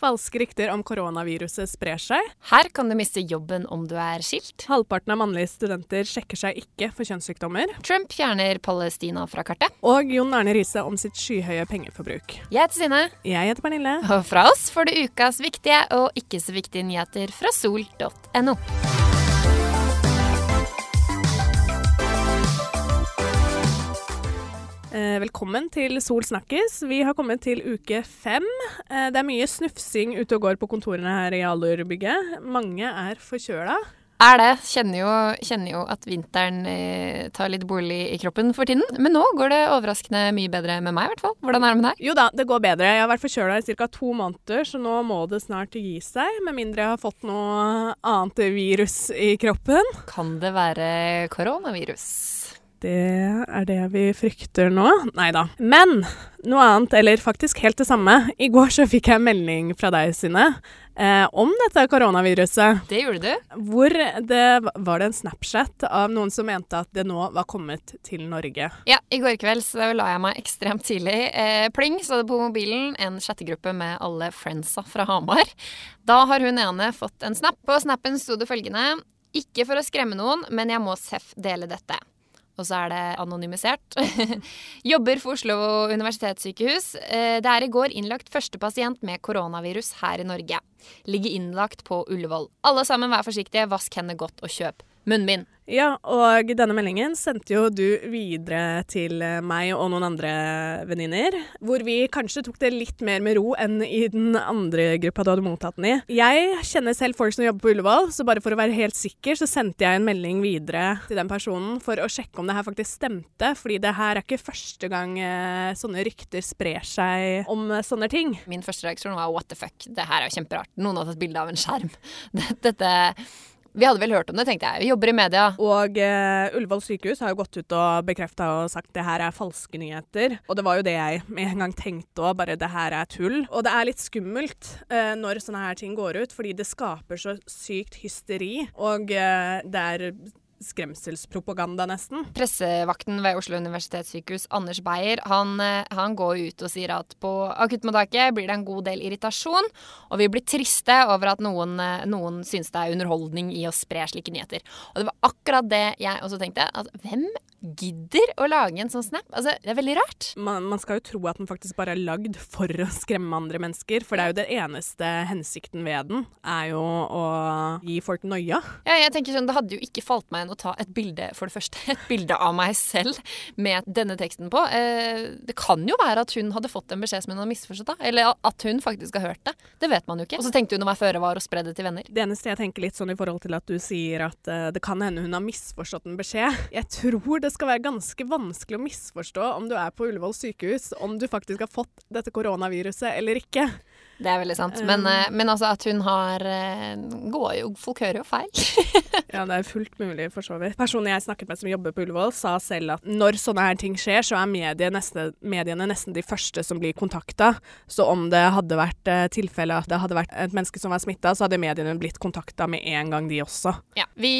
Falske rykter om koronaviruset sprer seg. Her kan du miste jobben om du er skilt. Halvparten av mannlige studenter sjekker seg ikke for kjønnssykdommer. Trump fjerner Palestina fra kartet. Og Jon Arne Riise om sitt skyhøye pengeforbruk. Jeg heter Sine. Jeg heter Pernille. Og fra oss får du ukas viktige og ikke så viktige nyheter fra sol.no. velkommen til Sol snakkes. Vi har kommet til uke fem. Eh, det er mye snufsing ute og går på kontorene her i Alurbygget. Mange er forkjøla. Er det. Kjenner jo, kjenner jo at vinteren eh, tar litt bolig i kroppen for tiden. Men nå går det overraskende mye bedre med meg, i hvert fall. Hvordan er det med deg? Jo da, det går bedre. Jeg har vært forkjøla i ca. to måneder, så nå må det snart gi seg. Med mindre jeg har fått noe annet virus i kroppen. Kan det være koronavirus? Det er det vi frykter nå. Nei da. Men noe annet, eller faktisk helt det samme. I går så fikk jeg en melding fra deg, Synne, eh, om dette koronaviruset. Det gjorde du. Hvor det var det en Snapchat av noen som mente at det nå var kommet til Norge. Ja, i går kveld så la jeg meg ekstremt tidlig. Eh, pling, så det på mobilen en chattegruppe med alle friendsa fra Hamar. Da har hun ene fått en snap. På snappen sto det følgende Ikke for å skremme noen, men jeg må seff dele dette og så er det anonymisert. Jobber for Oslo universitetssykehus. Eh, det er i går innlagt første pasient med koronavirus her i Norge. Ligger innlagt på Ullevål. Alle sammen vær forsiktige, vask hendene godt og kjøp munnbind. Ja, og denne meldingen sendte jo du videre til meg og noen andre venninner, hvor vi kanskje tok det litt mer med ro enn i den andre gruppa du hadde mottatt den i. Jeg kjenner selv folk som jobber på Ullevål, så bare for å være helt sikker, så sendte jeg en melding videre til den personen for å sjekke om det her faktisk stemte, fordi det her er ikke første gang eh, sånne rykter sprer seg om sånne ting. Min første reaksjon var what the fuck, det her er jo kjemperart. Noen har tatt bilde av en skjerm. Dette vi hadde vel hørt om det, tenkte jeg. Vi jobber i media. Og uh, Ullevål sykehus har jo gått ut og bekrefta og sagt det her er falske nyheter. Og det var jo det jeg med en gang tenkte òg, bare det her er tull. Og det er litt skummelt uh, når sånne her ting går ut, fordi det skaper så sykt hysteri. Og uh, det er skremselspropaganda, nesten. Pressevakten ved Oslo universitetssykehus, Anders Beyer, han, han, går ut og sier at på akuttmottaket blir det en god del irritasjon, og vi blir triste over at noen, noen syns det er underholdning i å spre slike nyheter. Og det var akkurat det jeg også tenkte. At hvem gidder å lage en sånn snap. Altså, det er veldig rart. Man, man, skal jo tro at den faktisk bare er lagd for å skremme andre mennesker, for det er jo den eneste hensikten ved den, er jo å gi folk noia. Ja, jeg tenker sånn, Det hadde jo ikke falt meg inn å ta et bilde, for det første, et bilde av meg selv med denne teksten på. Eh, det kan jo være at hun hadde fått en beskjed som hun hadde misforstått, da. Eller at hun faktisk har hørt det. Det vet man jo ikke. Og så tenkte hun å være føre var og spre det til venner. Det eneste jeg tenker litt sånn i forhold til at du sier at uh, det kan hende hun har misforstått en beskjed. Jeg tror det det skal være ganske vanskelig å misforstå om du er på Ullevål sykehus, om du faktisk har fått dette koronaviruset eller ikke. Det er veldig sant. Men, um, men altså at hun har eh, går jo, Folk hører jo feil. ja, det er fullt mulig, for så vidt. Personen jeg snakket med som jobber på Ullevål, sa selv at når sånne her ting skjer, så er mediene nesten, mediene nesten de første som blir kontakta. Så om det hadde vært uh, tilfelle at det hadde vært et menneske som var smitta, så hadde mediene blitt kontakta med en gang, de også. Ja. Vi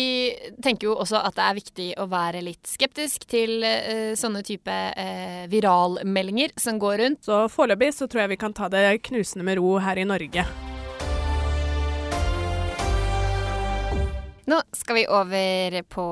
tenker jo også at det er viktig å være litt skeptisk til uh, sånne type uh, viralmeldinger som går rundt. Så foreløpig så tror jeg vi kan ta det knusende med ro her i Norge. Nå skal vi over på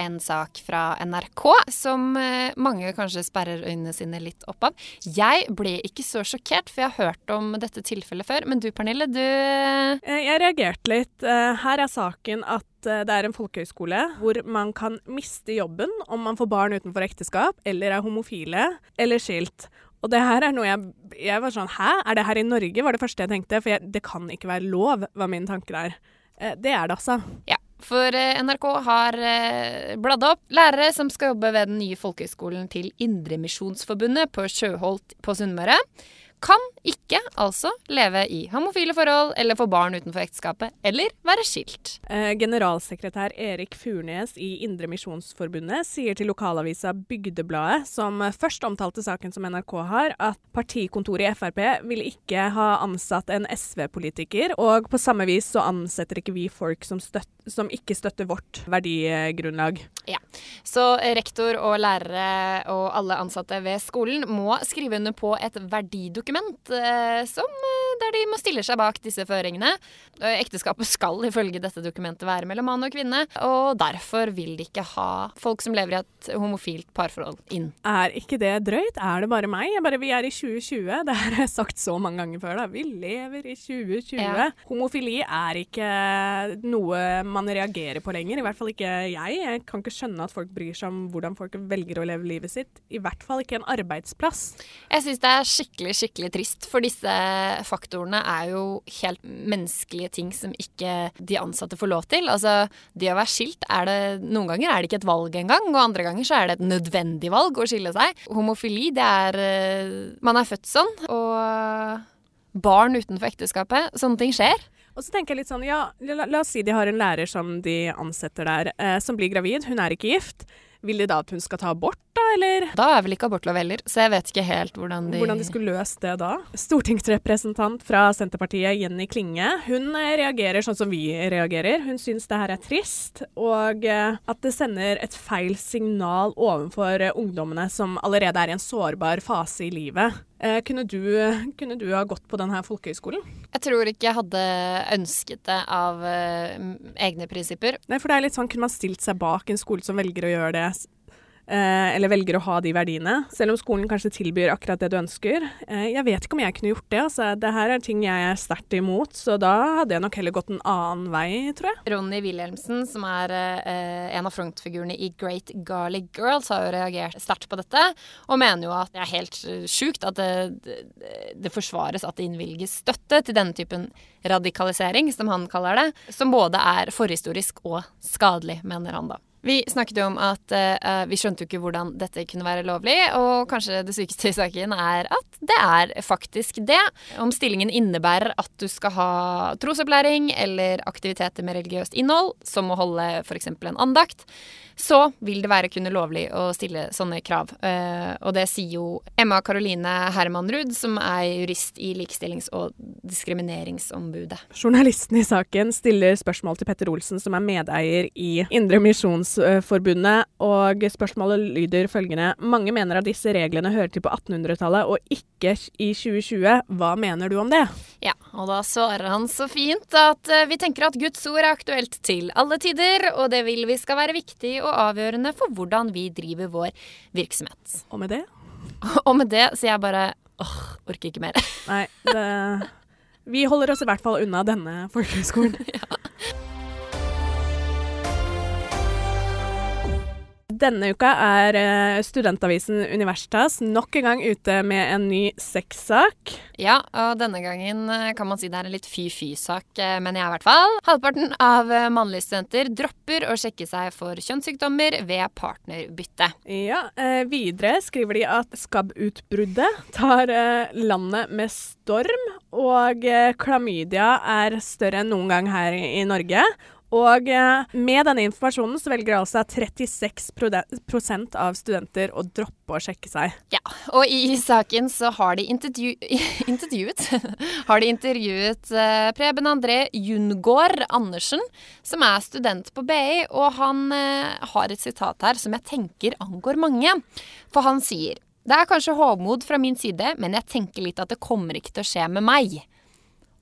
en sak fra NRK som eh, mange kanskje sperrer øynene sine litt opp av. Jeg ble ikke så sjokkert, for jeg har hørt om dette tilfellet før. Men du Pernille, du eh, Jeg reagerte litt. Eh, her er saken at det er en folkehøyskole hvor man kan miste jobben om man får barn utenfor ekteskap, eller er homofile, eller skilt. Og det her er noe jeg, jeg var sånn Hæ, er det her i Norge? var det første jeg tenkte. For jeg, det kan ikke være lov, var min tanke der. Eh, det er det altså. Ja, for eh, NRK har eh, bladd opp lærere som skal jobbe ved den nye folkehøgskolen til Indremisjonsforbundet på Sjøholt på Sunnmøre kan ikke altså leve i homofile forhold eller få barn utenfor ekteskapet eller være skilt. Eh, generalsekretær Erik Furnes i Indremisjonsforbundet sier til lokalavisa Bygdebladet, som først omtalte saken som NRK har, at partikontoret i Frp vil ikke ha ansatt en SV-politiker, og på samme vis så ansetter ikke vi folk som, støtt, som ikke støtter vårt verdigrunnlag. Ja, Så rektor og lærere og alle ansatte ved skolen må skrive under på et verdidokument eh, som, eh, der de må stille seg bak disse føringene. Eh, Ekteskapet skal ifølge dette dokumentet være mellom mann og kvinne, og derfor vil de ikke ha folk som lever i et homofilt parforhold inn. Er ikke det drøyt? Er det bare meg? Bare, vi er i 2020. Det har jeg sagt så mange ganger før. da. Vi lever i 2020. Ja. Homofili er ikke noe man reagerer på lenger. I hvert fall ikke jeg. Jeg kan ikke skjønne at folk bryr seg om hvordan folk velger å leve livet sitt. I hvert fall ikke en arbeidsplass. Jeg syns det er skikkelig, skikkelig trist, for disse faktorene er jo helt menneskelige ting som ikke de ansatte får lov til. Altså, det å være skilt er det Noen ganger er det ikke et valg engang, og andre ganger så er det et nødvendig valg å skille seg. Homofili, det er eh, Man er født sånn, og barn utenfor ekteskapet. Sånne ting skjer. Og så tenker jeg litt sånn, ja, la, la oss si de har en lærer som de ansetter der, eh, som blir gravid. Hun er ikke gift. Vil de da at hun skal ta abort, da, eller? Da er vel ikke abortlov heller, så jeg vet ikke helt hvordan de Hvordan de skulle løst det da. Stortingsrepresentant fra Senterpartiet, Jenny Klinge, hun eh, reagerer sånn som vi reagerer. Hun syns det her er trist, og eh, at det sender et feil signal overfor eh, ungdommene som allerede er i en sårbar fase i livet. Kunne, du, kunne du ha gått på denne folkehøyskolen? Jeg tror ikke jeg hadde ønsket det av egne prinsipper. Nei, for det er litt sånn, kunne man stilt seg bak en skole som velger å gjøre det, eller velger å ha de verdiene, selv om skolen kanskje tilbyr akkurat det du ønsker. Eh, jeg vet ikke om jeg kunne gjort det, altså. Det her er ting jeg er sterkt imot, så da hadde jeg nok heller gått en annen vei, tror jeg. Ronny Wilhelmsen, som er eh, en av frontfigurene i Great Garlic Girls, har jo reagert sterkt på dette, og mener jo at det er helt eh, sjukt at det, det forsvares at det innvilges støtte til denne typen radikalisering, som han kaller det, som både er forhistorisk og skadelig, mener han da. Vi snakket jo om at uh, vi skjønte jo ikke hvordan dette kunne være lovlig, og kanskje det sykeste i saken er at det er faktisk det. Om stillingen innebærer at du skal ha trosopplæring eller aktiviteter med religiøst innhold, som å holde f.eks. en andakt, så vil det være kunne lovlig å stille sånne krav. Eh, og det sier jo Emma Karoline Hermanrud, som er jurist i Likestillings- og diskrimineringsombudet. Journalisten i saken stiller spørsmål til Petter Olsen, som er medeier i Indre Misjonsforbundet, og spørsmålet lyder følgende Mange mener at disse reglene hører til på 1800-tallet og ikke i 2020. Hva mener du om det? Ja, og da svarer han så fint at eh, vi tenker at Guds ord er aktuelt til alle tider, og det vil vi skal være viktig og avgjørende for hvordan vi driver vår virksomhet. Og med det? Og med det sier jeg bare åh, orker ikke mer. Nei, det Vi holder oss i hvert fall unna denne folkehøyskolen. Denne uka er eh, studentavisen Universitas nok en gang ute med en ny sexsak. Ja, og denne gangen eh, kan man si det er en litt fy-fy-sak, men mener jeg i hvert fall. Halvparten av eh, mannlige studenter dropper å sjekke seg for kjønnssykdommer ved partnerbytte. Ja, eh, Videre skriver de at skabbutbruddet tar eh, landet med storm, og eh, klamydia er større enn noen gang her i Norge. Og eh, med denne informasjonen så velger altså 36 prosent av studenter å droppe å sjekke seg. Ja, og i saken så har de intervju intervjuet Har de intervjuet eh, Preben André Jungård Andersen, som er student på BI, og han eh, har et sitat her som jeg tenker angår mange. For han sier det er kanskje hovmod fra min side, men jeg tenker litt at det kommer ikke til å skje med meg.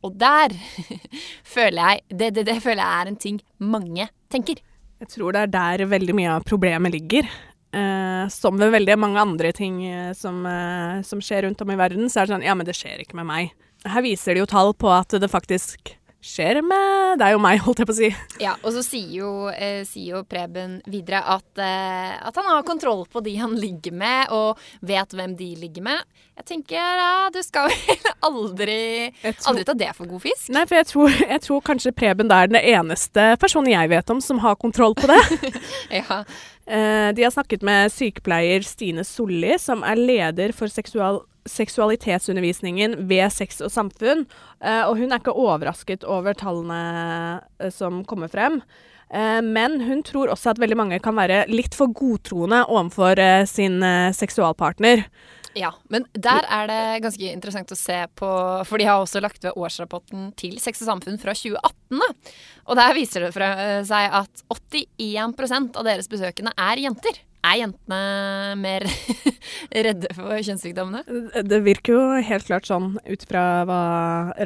Og der føler jeg det, det, det føler jeg er en ting mange tenker. Jeg tror det er der veldig mye av problemet ligger. Eh, som ved veldig mange andre ting eh, som, eh, som skjer rundt om i verden, så er det sånn Ja, men det skjer ikke med meg. Her viser de jo tall på at det faktisk skjer med Det er jo meg, holdt jeg på å si. Ja, og så sier jo, eh, sier jo Preben videre at, eh, at han har kontroll på de han ligger med, og vet hvem de ligger med. Jeg tenker ja, du skal vel aldri, tror- aldri ta det for god fisk. Nei, for jeg tror, jeg tror kanskje Preben er den eneste personen jeg vet om som har kontroll på det. Ja. Eh, de har snakket med sykepleier Stine Solli, som er leder for seksual seksualitetsundervisningen ved Sex og samfunn. Eh, og hun er ikke overrasket over tallene eh, som kommer frem. Men hun tror også at veldig mange kan være litt for godtroende overfor sin seksualpartner. Ja, men der er det ganske interessant å se på, for de har også lagt ved årsrapporten til Sex og samfunn fra 2018. Da. Og der viser det fra, eh, seg at 81% av deres besøkende er jenter. Er jentene mer redde for kjønnssykdommene? Det virker jo helt klart sånn ut fra hva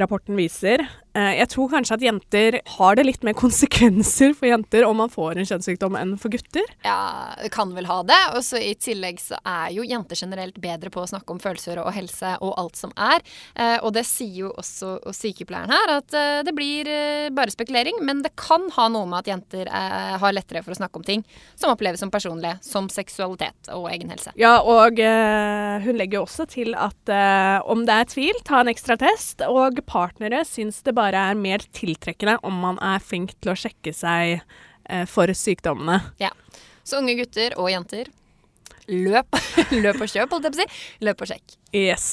rapporten viser. Eh, jeg tror kanskje at jenter har det litt mer konsekvenser for jenter om man får en kjønnssykdom enn for gutter. Ja, det kan vel ha det. Og så i tillegg så er jo jenter generelt bedre på å snakke om følelser og helse og alt som er. Eh, og det sier jo også sykepleieren her, at eh, det blir bare spekulering. Men det kan ha noe med at jenter har lettere for å snakke om ting som oppleves som personlige, som seksualitet og egen helse. Ja, og hun legger også til at om det er tvil, ta en ekstra test. Og partnere syns det bare bare er mer tiltrekkende om man er flink til å sjekke seg eh, for sykdommene. Ja. Så unge gutter og jenter, løp, løp og kjøp, holdt jeg på å si. Løp og sjekk. Yes.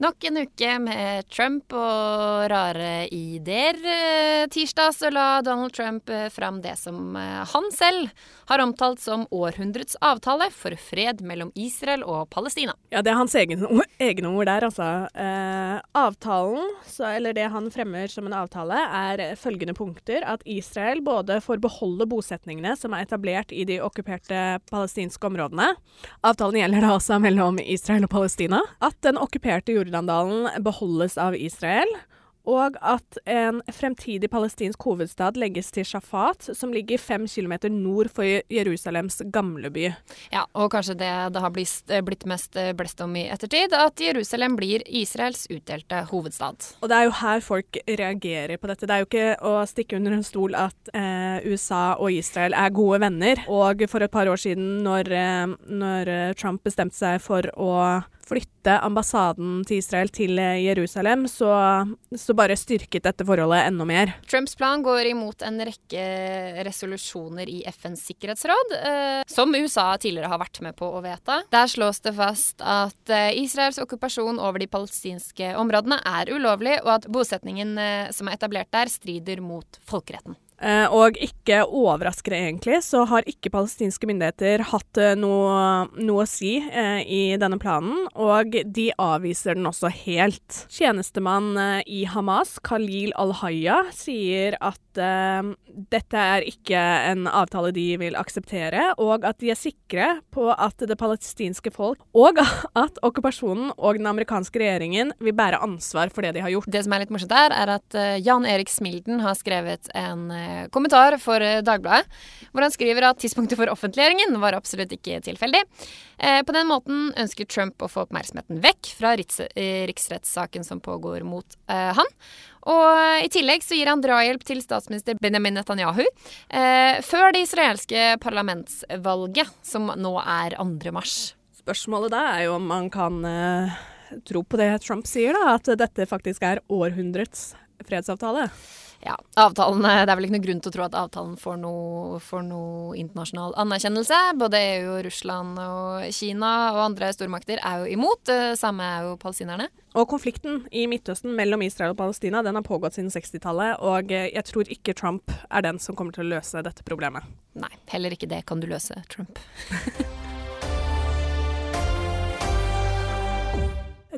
Nok en uke med Trump og rare ideer. Eh, tirsdag så la Donald Trump eh, fram det som eh, han selv har omtalt som århundrets avtale for fred mellom Israel og Palestina. Ja, det er hans egne ord, egne ord der, altså. Eh, avtalen, så, eller det han fremmer som en avtale, er følgende punkter. At Israel både får beholde bosetningene som er etablert i de okkuperte palestinske områdene. Avtalen gjelder da altså mellom Israel og Palestina. At den okkuperte jorden Jordandalen beholdes av Israel, og at en fremtidig palestinsk hovedstad legges til Shafat, som ligger fem kilometer nord for Jerusalems gamleby. Ja, og kanskje det det har blitt mest blest om i ettertid, at Jerusalem blir Israels utdelte hovedstad. Og det er jo her folk reagerer på dette. Det er jo ikke å stikke under en stol at eh, USA og Israel er gode venner. Og for et par år siden, når, eh, når Trump bestemte seg for å flytte ambassaden til Israel til eh, Jerusalem, så, så, bare styrket dette forholdet enda mer. Trumps plan går imot en rekke resolusjoner i FNs sikkerhetsråd, eh, som USA tidligere har vært med på å vedta. Der slås det fast at eh, Israels okkupasjon over de palestinske områdene er ulovlig, og at bosetningen eh, som er etablert der, strider mot folkeretten. Eh, og ikke overraskende, egentlig, så har ikke palestinske myndigheter hatt eh, noe, noe, å si eh, i denne planen, og de avviser den også helt. Tjenestemann eh, i Hamas, Khalil al-Haya, sier at eh, dette er ikke en avtale de vil akseptere, og at de er sikre på at det palestinske folk og at okkupasjonen og den amerikanske regjeringen vil bære ansvar for det de har gjort. Det som er litt morsomt der, er at Jan Erik Smilden har skrevet en kommentar for eh, Dagbladet, hvor han skriver at tidspunktet for offentliggjøringen var absolutt ikke tilfeldig. Eh, på den måten ønsker Trump å få oppmerksomheten vekk fra eh, riksrettssaken som pågår mot han. Og i tillegg så gir han drahjelp til statsminister Benjamin Netanyahu før det israelske parlamentsvalget, som nå er 2. mars. Spørsmålet da er jo om man kan tro på det Trump sier, da, at dette faktisk er århundrets fredsavtale. Ja, avtalen, Det er vel ikke noe grunn til å tro at avtalen får noe, får noe internasjonal anerkjennelse. Både EU, Russland og Kina og andre stormakter er jo imot. Det samme er jo palestinerne. Og konflikten i Midtøsten mellom Israel og Palestina den har pågått siden 60-tallet, og jeg tror ikke Trump er den som kommer til å løse dette problemet. Nei, heller ikke det kan du løse, Trump.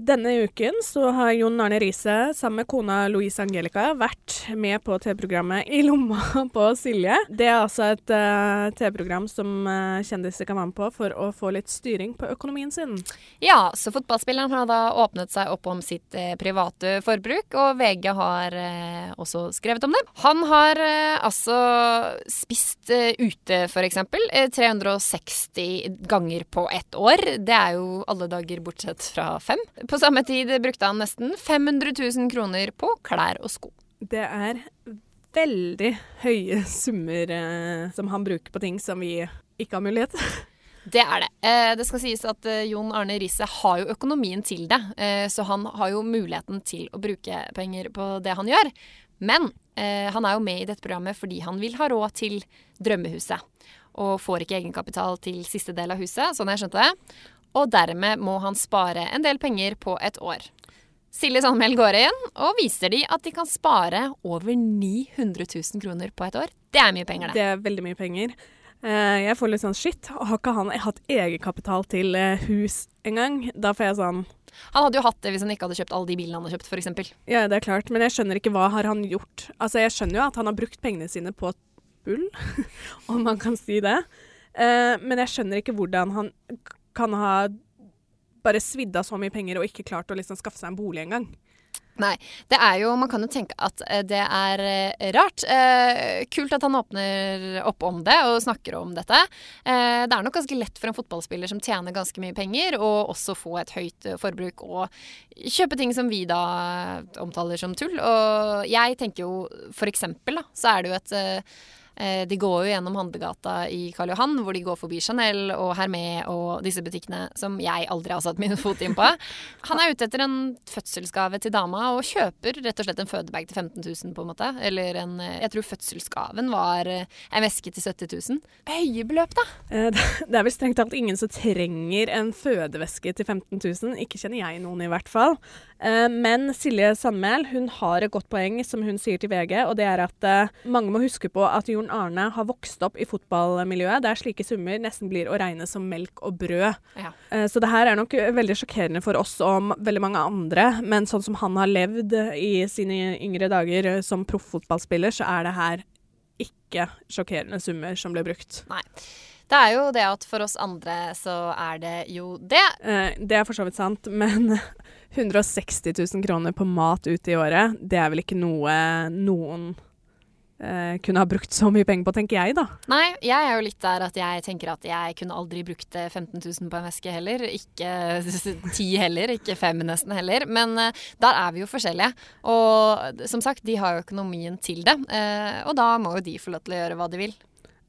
Denne uken så har Jon Arne Riise sammen med kona Louise Angelica vært med på TV-programmet I lomma på Silje. Det er altså et uh, TV-program som uh, kjendiser kan være med på for å få litt styring på økonomien sin. Ja, så fotballspilleren har da åpnet seg opp om sitt uh, private forbruk, og VG har også skrevet om det. Han har altså spist ute, f.eks. 360 ganger på ett år. Det er jo alle dager bortsett fra fem. På samme tid brukte han nesten 500 000 kroner på klær og sko. Det er veldig høye summer eh, som han bruker på ting som vi ikke har mulighet. Det er det. Eh, det skal sies at eh, Jon Arne Riise har jo økonomien til det. Eh, så han har jo muligheten til å bruke penger på det han gjør. Men han er jo med i dette programmet fordi han vil ha råd til drømmehuset. Og får ikke egenkapital til siste del av huset, sånn jeg skjønte det og dermed må han spare en del penger på et år. Silje Sandmæl går igjen og viser de at de kan spare over 900 000 kroner på et år. Det er mye penger, det. Det er veldig mye penger. Eh, jeg får litt sånn shit, har ikke han hatt egenkapital til eh, hus engang? Da får jeg sånn Han hadde jo hatt det hvis han ikke hadde kjøpt alle de bilene han har kjøpt, f.eks. Ja, det er klart, men jeg skjønner ikke hva har han gjort. Altså, jeg skjønner jo at han har brukt pengene sine på bull, om man kan si det. Eh, men jeg skjønner ikke hvordan han kan ha bare svidd av så mye penger og ikke klart å liksom skaffe seg en bolig engang. Nei. Det er jo Man kan jo tenke at eh, det er eh, rart. Eh, kult at han åpner opp om det og snakker om dette. Eh, det er nok ganske lett for en fotballspiller som tjener ganske mye penger, og også få et høyt eh, forbruk og kjøpe ting som vi da omtaler som tull. Og jeg tenker jo for eksempel, da, så er det jo et Eh, de går jo gjennom handlegata i Karl Johan, hvor de går forbi Chanel og Hermé og disse butikkene som jeg aldri har satt min fot inn på. Han er ute etter en fødselsgave til dama og kjøper rett og slett en fødebag til 15 000, på en måte. Eller en Jeg tror fødselsgaven var eh, en veske til 70 000. Høye beløp, da! Eh, det er vel strengt talt ingen som trenger en fødeveske til 15 000. Ikke kjenner jeg noen, i hvert fall. Men Silje Sandmæl hun har et godt poeng, som hun sier til VG, og det er at mange må huske på at Arne har vokst opp i fotballmiljøet der slike summer nesten blir å regne som melk og brød. Ja. Eh, så det her er nok veldig sjokkerende for oss og veldig mange andre, men sånn som han har levd i sine yngre dager som profffotballspiller, så er det her ikke sjokkerende summer som ble brukt. Nei. Det er jo det at for oss andre så er det jo det. Eh, det er for så vidt sant, men 160 000 kroner på mat ute i året, det er vel ikke noe noen eh, kunne ha brukt så mye penger på, tenker jeg, da. Nei, jeg er jo litt der at jeg tenker at jeg kunne aldri brukt 15 eh, 000 på en veske heller. Ikke 10 heller, ikke 5 nesten heller. Men eh, der er vi jo forskjellige. Og som sagt, de har jo økonomien til det. Eh, og da må jo de få lov til å gjøre hva de vil.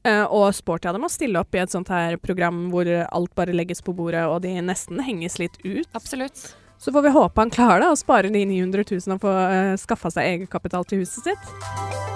Uh, og Sporty av dem å stille opp i et sånt her program hvor alt bare legges på bordet og de nesten henges litt ut. Absolutt. Så får vi håpe han klarer det, og sparer de 900 000 og får uh, skaffa seg egenkapital til huset sitt.